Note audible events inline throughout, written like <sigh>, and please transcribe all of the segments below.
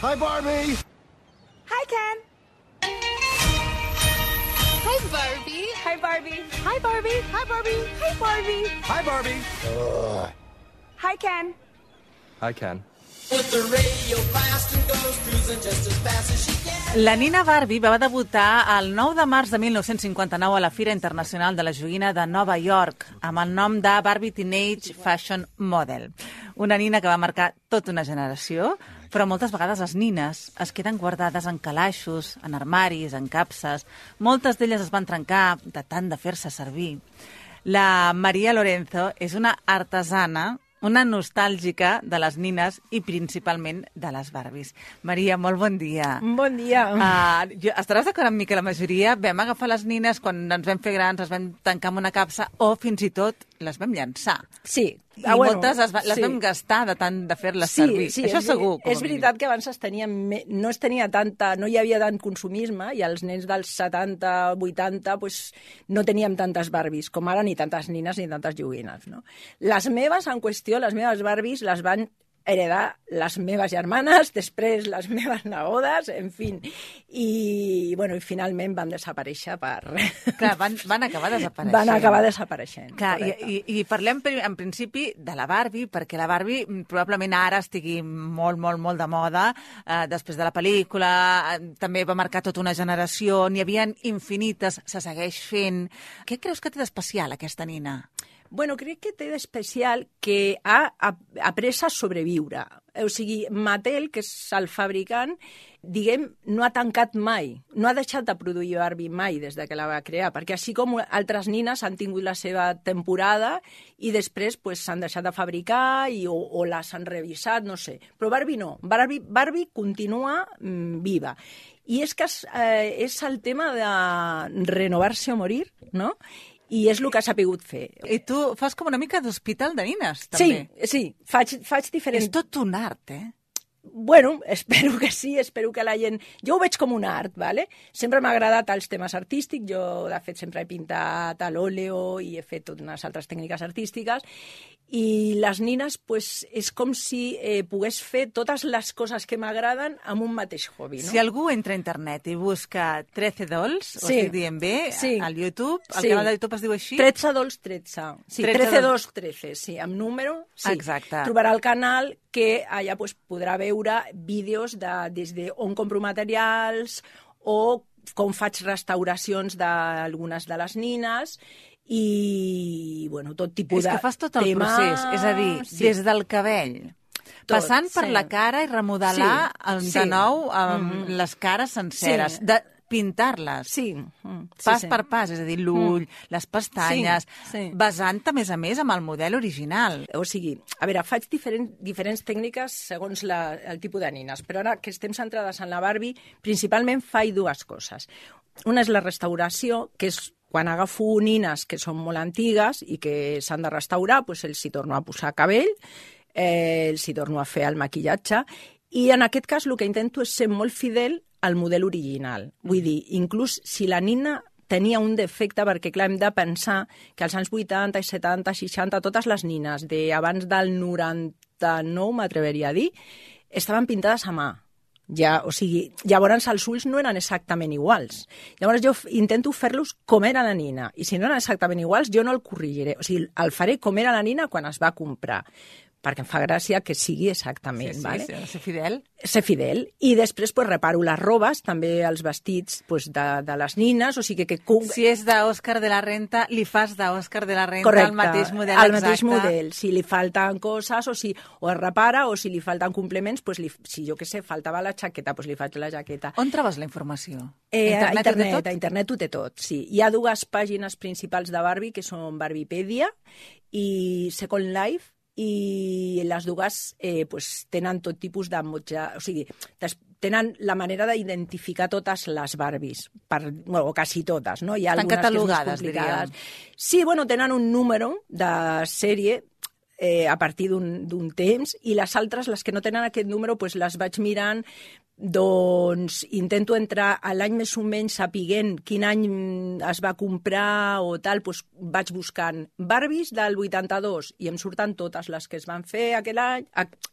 Hi, Barbie. Hi, Ken. Hi, Barbie. Hi, Barbie. Hi, Barbie. Hi, Barbie. Hi, Barbie. Hi, Barbie. Hi, Ken. Hi, Ken. La Nina Barbie va debutar el 9 de març de 1959 a la Fira Internacional de la Joguina de Nova York amb el nom de Barbie Teenage Fashion Model. Una nina que va marcar tota una generació, però moltes vegades les nines es queden guardades en calaixos, en armaris, en capses. Moltes d'elles es van trencar de tant de fer-se servir. La Maria Lorenzo és una artesana una nostàlgica de les nines i principalment de les Barbies. Maria, molt bon dia. Bon dia. Uh, jo, estaràs d'acord amb mi que la majoria vam agafar les nines quan ens vam fer grans, les vam tancar en una capsa o fins i tot les vam llançar. Sí. I Ah, bueno, moltes les, va, les sí. vam gastar de tant de fer-les Sí, servir. sí, Això és, segur. com a És veritat que abans es tenia, no es tenia tanta, no hi havia tant consumisme i els nens dels 70, 80, pues, no teníem tantes Barbies com ara, ni tantes nines ni tantes joguines. No? Les meves, en qüestió, les meves Barbies les van heredar les meves germanes, després les meves nebodes, en fi. I, bueno, i finalment van desaparèixer per... Clar, van, van acabar desapareixent. Van acabar desapareixent. Clar, i, correcte. i, i parlem en principi de la Barbie, perquè la Barbie mm, probablement ara estigui molt, molt, molt de moda, eh, després de la pel·lícula, eh, també va marcar tota una generació, n'hi havia infinites, se segueix fent. Què creus que té d'especial aquesta nina? Bueno, crec que té d'especial que ha ap- après a sobreviure. O sigui, Mattel, que és el fabricant, diguem, no ha tancat mai, no ha deixat de produir Barbie mai des de que la va crear, perquè així com altres nines han tingut la seva temporada i després pues, s'han deixat de fabricar i, o, o les han revisat, no sé. Però Barbie no, Barbie, Barbie continua mm, viva. I és que és, eh, és el tema de renovar-se o morir, no? I és el que s'ha pogut fer. I tu fas com una mica d'hospital de nines, Sí, també. sí, faig, faig diferents... És tot un art, eh? Bueno, <laughs> espero que sí, espero que la gent... Jo ho veig com un art, ¿vale? Sempre m'ha agradat els temes artístics, jo de fet sempre he pintat a l'òleo i he fet totes unes altres tècniques artístiques i les nines pues, és com si eh, pogués fer totes les coses que m'agraden amb un mateix hobby, no? Si algú entra a internet i busca 13 dolls, o Sí. estic dient bé, Sí. al YouTube, el Sí. canal de YouTube es diu així? 13 dols 13. Sí, 13 13 dols. dos 13, sí, amb número. Sí. Exacte. Trobarà el canal que allà pues, podrà veure vídeos de, des de on compro materials o com faig restauracions d'algunes de les nines i, bueno, tot tipus És de que fas tot el tema... procés, és a dir, sí. des del cabell, Tot, passant per sí. la cara i remodelar Sí, el- de sí. nou amb Mhm. les cares senceres, Sí. de pintar-les. Sí. mm, sí, Pas sí. per pas, és a dir, l'ull, les pestanyes, Sí, sí. basant a més a més amb el model original. O sigui, a veure, faig diferent, diferents tècniques segons la, el tipus de nines, però ara que estem centrades en la Barbie, principalment faig dues coses. Una és la restauració, que és quan agafo nines que són molt antigues i que s'han de restaurar, doncs els hi torno a posar cabell, eh, els hi torno a fer el maquillatge, i en aquest cas el que intento és ser molt fidel al model original. Vull dir, inclús si la nina tenia un defecte, perquè clar, hem de pensar que als anys 80, 70, 60, totes les nines d'abans del 99, m'atreveria a dir, estaven pintades a mà. Ja, o sigui, llavors els ulls no eren exactament iguals. Llavors jo intento fer-los com era la nina. I si no eren exactament iguals, jo no el corregiré. O sigui, el faré com era la nina quan es va comprar perquè em fa gràcia que sigui exactament. sí, sí, vale? sí, ser fidel. ser fidel i després pues, reparo les robes, també els vestits pues, de, de les nines, o sigui que... Si és d'Òscar de la Renta, li fas d'Òscar de la Renta Correcte, el mateix model el exacte. mateix model. Si li falten coses o si o es repara o si li falten complements, pues li, si jo que sé, faltava la jaqueta, pues li faig la jaqueta. On trobes la informació? Eh, a ho té internet, tot? a internet ho té tot, sí. Hi ha dues pàgines principals de Barbie, que són Barbiepedia i Second Life, i les dues eh, pues, tenen tot tipus de motja... O sigui, tenen la manera d'identificar totes les Barbies, per, bueno, o quasi totes, no? Hi ha Estan catalogades, diríem. Sí, bueno, tenen un número de sèrie eh, a partir d'un temps i les altres, les que no tenen aquest número, pues les vaig mirant doncs intento entrar a l'any més o menys sapiguent quin any es va comprar o tal, doncs vaig buscant Barbies del 82 i em surten totes les que es van fer aquell any.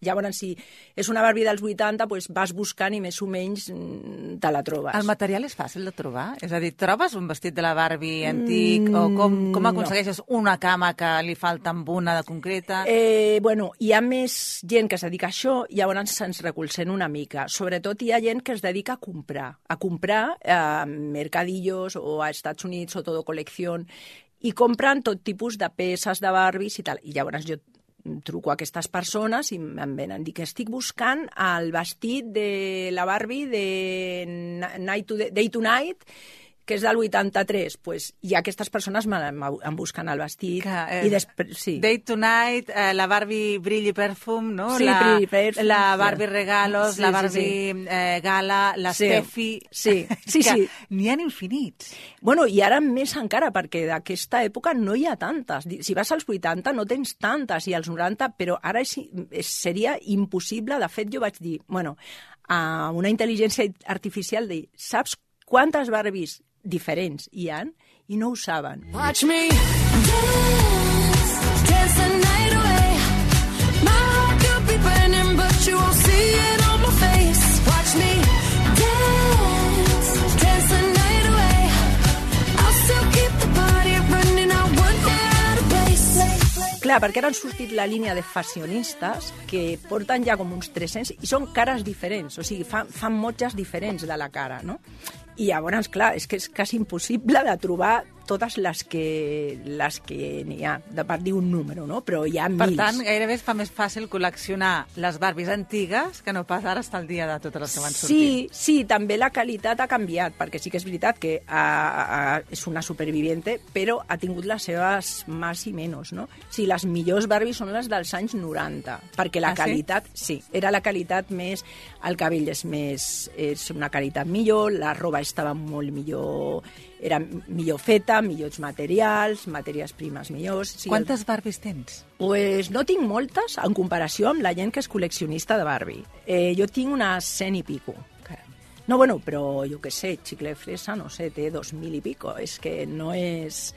Llavors, si és una Barbie dels 80, doncs vas buscant i més o menys mm, te la trobes. El material és fàcil de trobar? És a dir, trobes un vestit de la Barbie antic mm, o com, com aconsegueixes no. una cama que li falta amb una de concreta? Eh, bueno, hi ha més gent que es dedica a això, llavors se'ns recolzen una mica. Sobretot sobretot hi ha gent que es dedica a comprar, a comprar a eh, mercadillos o a Estats Units o todo colección i compren tot tipus de peces de Barbies i tal. I llavors jo truco a aquestes persones i em venen. Dic que estic buscant el vestit de la Barbie de Night to Day to Night que és del 83, pues, i aquestes persones em busquen el vestit. Que, eh, i després, sí. Day to Night, eh, la Barbie Brilli Perfume, no? Sí, la, Brilli Perfume. La Barbie Regalos, sí, la Barbie sí, sí. Eh, Gala, la sí. Steffi... Sí, <laughs> sí, sí. N'hi ha infinits. Bueno, i ara més encara, perquè d'aquesta època no hi ha tantes. Si vas als 80 no tens tantes, i als 90, però ara és, és, seria impossible. De fet, jo vaig dir, bueno, a una intel·ligència artificial de saps quantes Barbies diferents hi han i no ho saben. Watch me dance, dance the night away. My heart could be burning, but you won't see it on my face. Watch me dance, dance the night away. I'll still keep the party running, I won't get out of place. Clar, perquè ara han sortit la línia de fashionistes que porten ja com uns 300 i són cares diferents, o sigui, fan, fan motges diferents de la cara, no? I llavors, clar, és que és quasi impossible de trobar totes les que, les que n'hi ha, de part d'un número, no? Però hi ha per mils. Per tant, gairebé es fa més fàcil col·leccionar les Barbies antigues que no pas ara està el dia de totes les que van sortir. Sí, sí, també la qualitat ha canviat, perquè sí que és veritat que a, a, és una superviviente, però ha tingut les seves més i menys, no? Sí, les millors Barbies són les dels anys 90, perquè la ah, qualitat, sí? sí, era la qualitat més... El cabell és més... és una qualitat millor, la roba estava molt millor era millor feta, millors materials, matèries primes millors... Sí, Quantes el... Barbies tens? Pues no tinc moltes en comparació amb la gent que és col·leccionista de Barbie. Eh, jo tinc unes 100 i pico. No, bueno, però jo què sé, Xicle Fresa, no sé, té dos mil i pico. És que no és...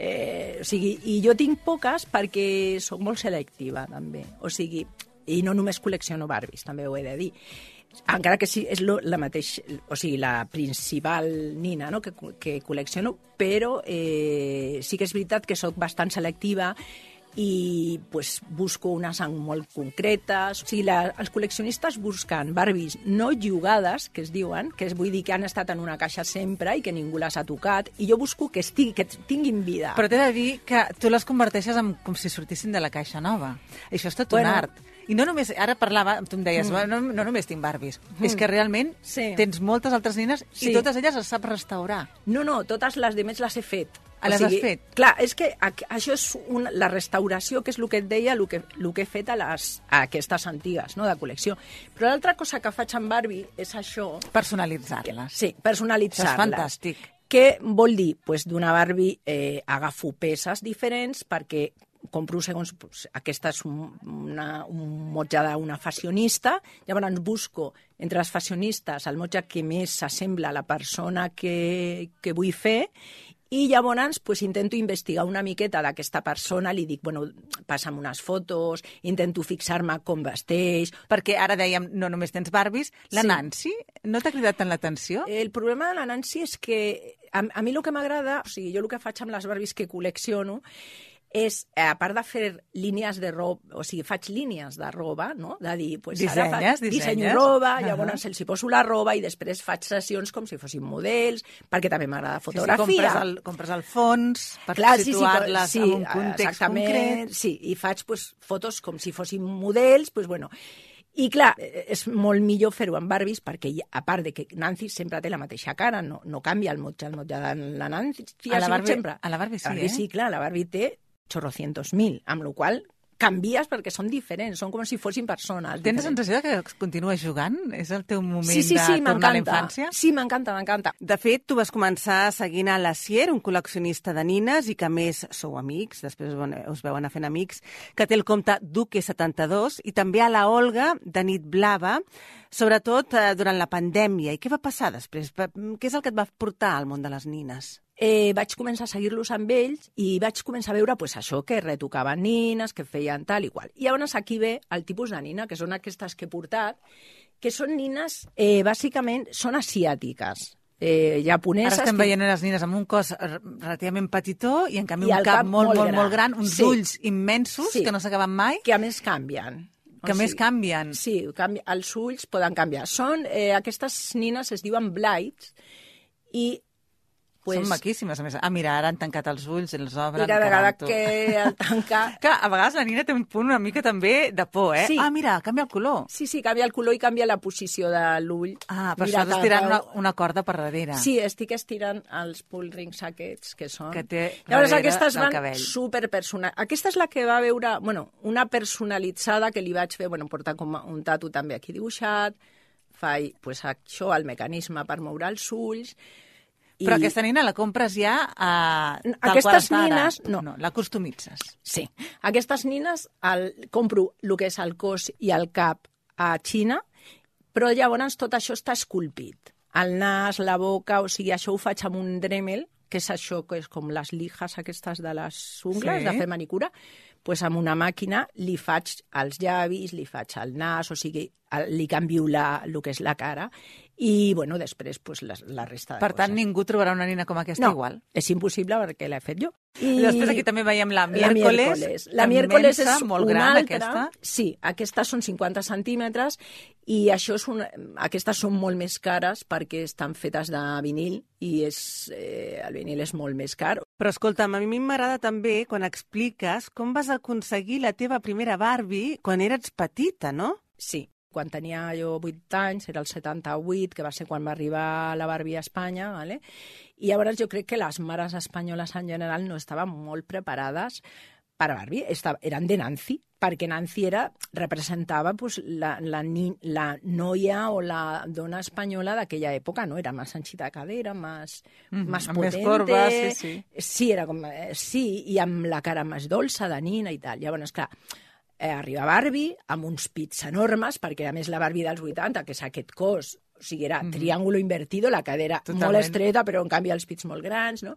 Eh, o sigui, i jo tinc poques perquè sóc molt selectiva, també. O sigui, i no només col·lecciono Barbies, també ho he de dir encara que sí, és la mateix, o sigui, la principal nina no? que, que col·lecciono, però eh, sí que és veritat que sóc bastant selectiva i pues, busco unes molt concretes. O sigui, la, els col·leccionistes busquen Barbies no jugades, que es diuen, que és, vull dir que han estat en una caixa sempre i que ningú les ha tocat, i jo busco que, estigui, que tinguin vida. Però t'he de dir que tu les converteixes en, com si sortissin de la caixa nova. Això és tot bueno, un art. I no només, ara parlava, tu em deies, mm. no, no només tinc Barbies, mm. és que realment sí. tens moltes altres nines sí. i totes elles les saps restaurar. No, no, totes les de més les he fet. A les o sigui, has fet? Clar, és que això és un, la restauració, que és el que et deia, el que, el que he fet a, les, a aquestes antigues, no?, de col·lecció. Però l'altra cosa que faig amb Barbie és això... Personalitzar-les. Sí, personalitzar-les. És fantàstic. Què vol dir? Pues d'una Barbie eh, agafo peces diferents perquè compro segons pues, aquesta és una, un motge d'una fashionista, llavors busco entre les fashionistes el motge que més s'assembla a la persona que, que vull fer i llavors pues, intento investigar una miqueta d'aquesta persona, li dic, bueno, passa'm unes fotos, intento fixar-me com vesteix... Perquè ara dèiem, no només tens Barbies, la sí. Nancy, no t'ha cridat tant l'atenció? El problema de la Nancy és que a, a mi el que m'agrada, o sigui, jo el que faig amb les Barbies que col·lecciono és, eh, a part de fer línies de roba, o sigui, faig línies de roba, no? De dir, pues, dissenyes, ara faig, dissenyo roba, uh -huh. llavors els hi poso la roba i després faig sessions com si fossin models, perquè també m'agrada fotografia. Sí, sí, compres, el, compres el fons per situar-les sí, sí, en un context concret. Sí, i faig pues, fotos com si fossin models, pues, bueno, i clar, és molt millor fer-ho amb Barbies perquè, a part de que Nancy sempre té la mateixa cara, no, no canvia el motge, el motge de la Nancy a la Barbie, sempre. A la Barbie sí, Barbie, eh? Sí, clar, la Barbie té chorrocientos mil, amb la qual canvies perquè són diferents, són com si fossin persones. Tens la sensació de que continues jugant? És el teu moment Sí, sí, de sí, tornar a la infància? Sí, m'encanta, m'encanta. De fet, tu vas començar seguint a la Sier, un col·leccionista de nines i que a més sou amics, després bueno, us veuen a fent amics, que té el compte Duque72 i també a la Olga de Nit Blava, sobretot eh, durant la pandèmia. I què va passar després? Què és el que et va portar al món de les nines? Eh, vaig començar a seguir-los amb ells i vaig començar a veure pues, això, que retocaven nines, que feien tal i qual. I llavors aquí ve el tipus de nina, que són aquestes que he portat, que són nines, eh, bàsicament, són asiàtiques. Eh, japoneses... Ara estem que... veient les nines amb un cos relativament petitó i en canvi I un cap, cap molt, molt molt, gran. molt gran, uns Sí. ulls immensos Sí. que no s'acaben mai, que a més canvien. que a més canvien. Sí, canvi, els ulls poden canviar. Són, eh, aquestes nines es diuen blights i pues, Són maquíssimes, a més. Ah, mira, ara han tancat els ulls, els obren... i cada vegada que el tanca... <laughs> Que a vegades la nina té un punt una mica també de por, eh? Sí. Ah, mira, canvia el color. Sí, sí, canvia el color i canvia la posició de l'ull. Ah, per Mira, això cada- una, una corda per darrere. Sí, estic estirant els pull rings aquests, que són... Que té Llavors, aquestes van cabell. superpersonal... Aquesta és la que va veure, bueno, una personalitzada que li vaig fer, bueno, portar com un tatu també aquí dibuixat, faig pues, això, el mecanisme per moure els ulls... Però aquesta nina la compres ja a... tal qual Aquestes ara. nines, no. no. La customitzes. Sí. Aquestes nines el, compro el que és el cos i el cap a Xina, però llavors tot això està esculpit. El nas, la boca, o sigui, això ho faig amb un Dremel, que és això que és com les lijas aquestes de les ungles, sí. de fer manicura, pues amb una màquina li faig els llavis, li faig el nas, o sigui, li canvio la, el que és la cara, i, bueno, després, pues, la, la resta de Per tant, coses. ningú trobarà una nina com aquesta no, igual. és impossible perquè l'he fet jo. I després aquí també veiem la miércoles. miércoles. La miércoles és molt una gran, altra. aquesta. Sí, aquestes són 50 centímetres i això és una... aquestes són molt més cares perquè estan fetes de vinil i és, eh, el vinil és molt més car. Però escolta'm, a mi m'agrada també quan expliques com vas aconseguir la teva primera Barbie quan eres petita, no? Sí, quan tenia jo 8 anys, era el 78, que va ser quan va arribar la Barbie a Espanya, ¿vale? i llavors jo crec que les mares espanyoles en general no estaven molt preparades per a Barbie, Estava, eren de Nancy, perquè Nancy era, representava pues, la, la, ni, la noia o la dona espanyola d'aquella època, no? Era més anchita de cadera, més, més amb més potente. corba, sí, sí. Sí, era com, eh, sí, i amb la cara més dolça de nina i tal. Llavors, clar, eh, arriba Barbie amb uns pits enormes, perquè a més la Barbie dels 80, que és aquest cos, o sigui, era triàngulo invertido, la cadera Totalment. molt estreta, però en canvi els pits molt grans, no?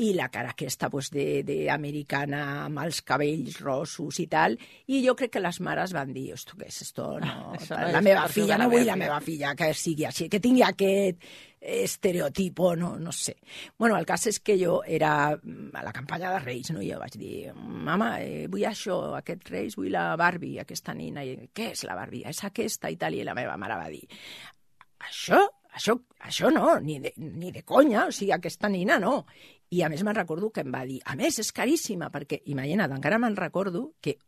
I la cara aquesta pues, de, de americana amb els cabells rossos i tal. I jo crec que les mares van dir, esto què és, esto no... <laughs> Això no la és meva filla, no vull la meva filla que sigui així, que tingui aquest estereotipo, no, no sé. Bueno, el cas és que jo era mm, a la campanya de Reis, no? I jo vaig dir, mama, eh, vull això, aquest Reis, vull la Barbie, aquesta nina. I, què és la Barbie? És aquesta i tal. I la meva mare va dir, això, això, això no, ni de, ni de conya, o sigui, aquesta nina no. I a més me'n recordo que em va dir, a més, és caríssima, perquè, imagina't, encara me'n recordo que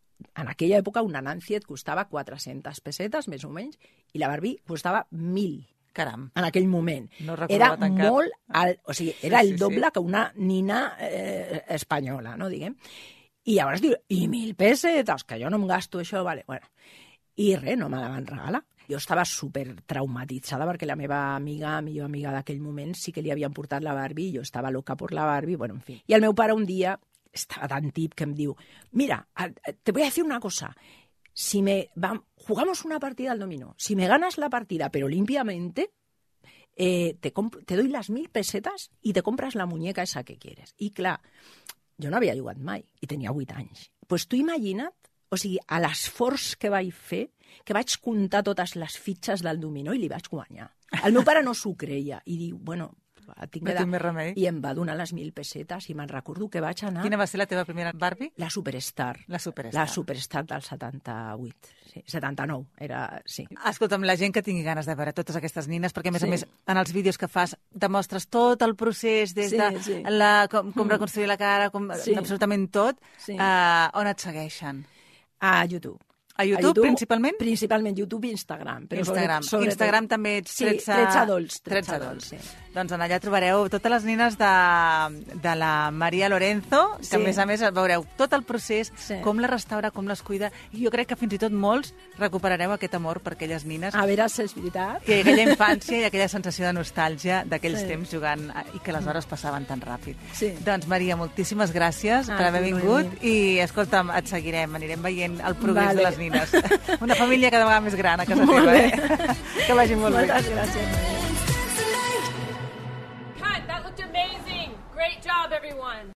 en aquella època una Nancy et costava 400 pessetes, més o menys, i la Barbie costava 1.000 Caram. en aquell moment. No era molt alt, o sigui, era Sí, el sí, doble sí. que una nina eh, espanyola, no, diguem. I llavors diu, i mil pessetes, que jo no em gasto això, vale, bueno. I res, no me la van regalar. Jo estava super traumatitzada perquè la meva amiga, millor amiga d'aquell moment, sí que li havien portat la Barbie, i jo estava loca por la Barbie, bueno, en fi. I el meu pare un dia estava tan tip que em diu, mira, te voy a decir una cosa, si me va- jugamos una partida al dominó, si me ganas la partida pero limpiamente, eh, te, te doy las mil pesetas y te compras la muñeca esa que quieres. I clar, jo no havia jugat mai i tenia 8 anys. Doncs pues tu imagina't, o sigui, a l'esforç que vaig fer, que vaig comptar totes les fitxes del dominó i li vaig guanyar. El meu pare no s'ho creia i diu, bueno, tinc No tinc més remei. I em va donar les mil pessetes i me'n recordo que vaig anar... Quina va ser la teva primera Barbie? La Superstar. La Superstar. La Superstar del 78. Sí, 79, era... Sí. Escolta'm, la gent que tingui ganes de veure totes aquestes nines, perquè a més Sí. a més en els vídeos que fas demostres tot el procés des Sí, de sí. la, com, com reconstruir la cara, com, Sí. absolutament tot, Sí. uh, on et segueixen? A YouTube. A YouTube, principalment? Principalment YouTube i Instagram. Instagram. sobretot- Instagram també ets Sí, 13 13 adults. 13 13 adults. adults, sí. Doncs en allà trobareu totes les nines de, de la Maria Lorenzo, que Sí. a més a més veureu tot el procés, Sí. com la restaura, com les cuida, i jo crec que fins i tot molts recuperareu aquest amor per aquelles nines A veure si és veritat. i aquella infància i aquella sensació de nostàlgia d'aquells Sí. temps jugant eh, i que les hores passaven tan ràpid. Sí. Doncs, Maria, moltíssimes gràcies Ah, per haver vingut i, escolta'm, et seguirem, anirem veient el progrés Vale. de les nines. Una família cada vegada més gran a casa Molt teva, eh? Que vagi molt bé. Moltes gràcies. Great job, everyone.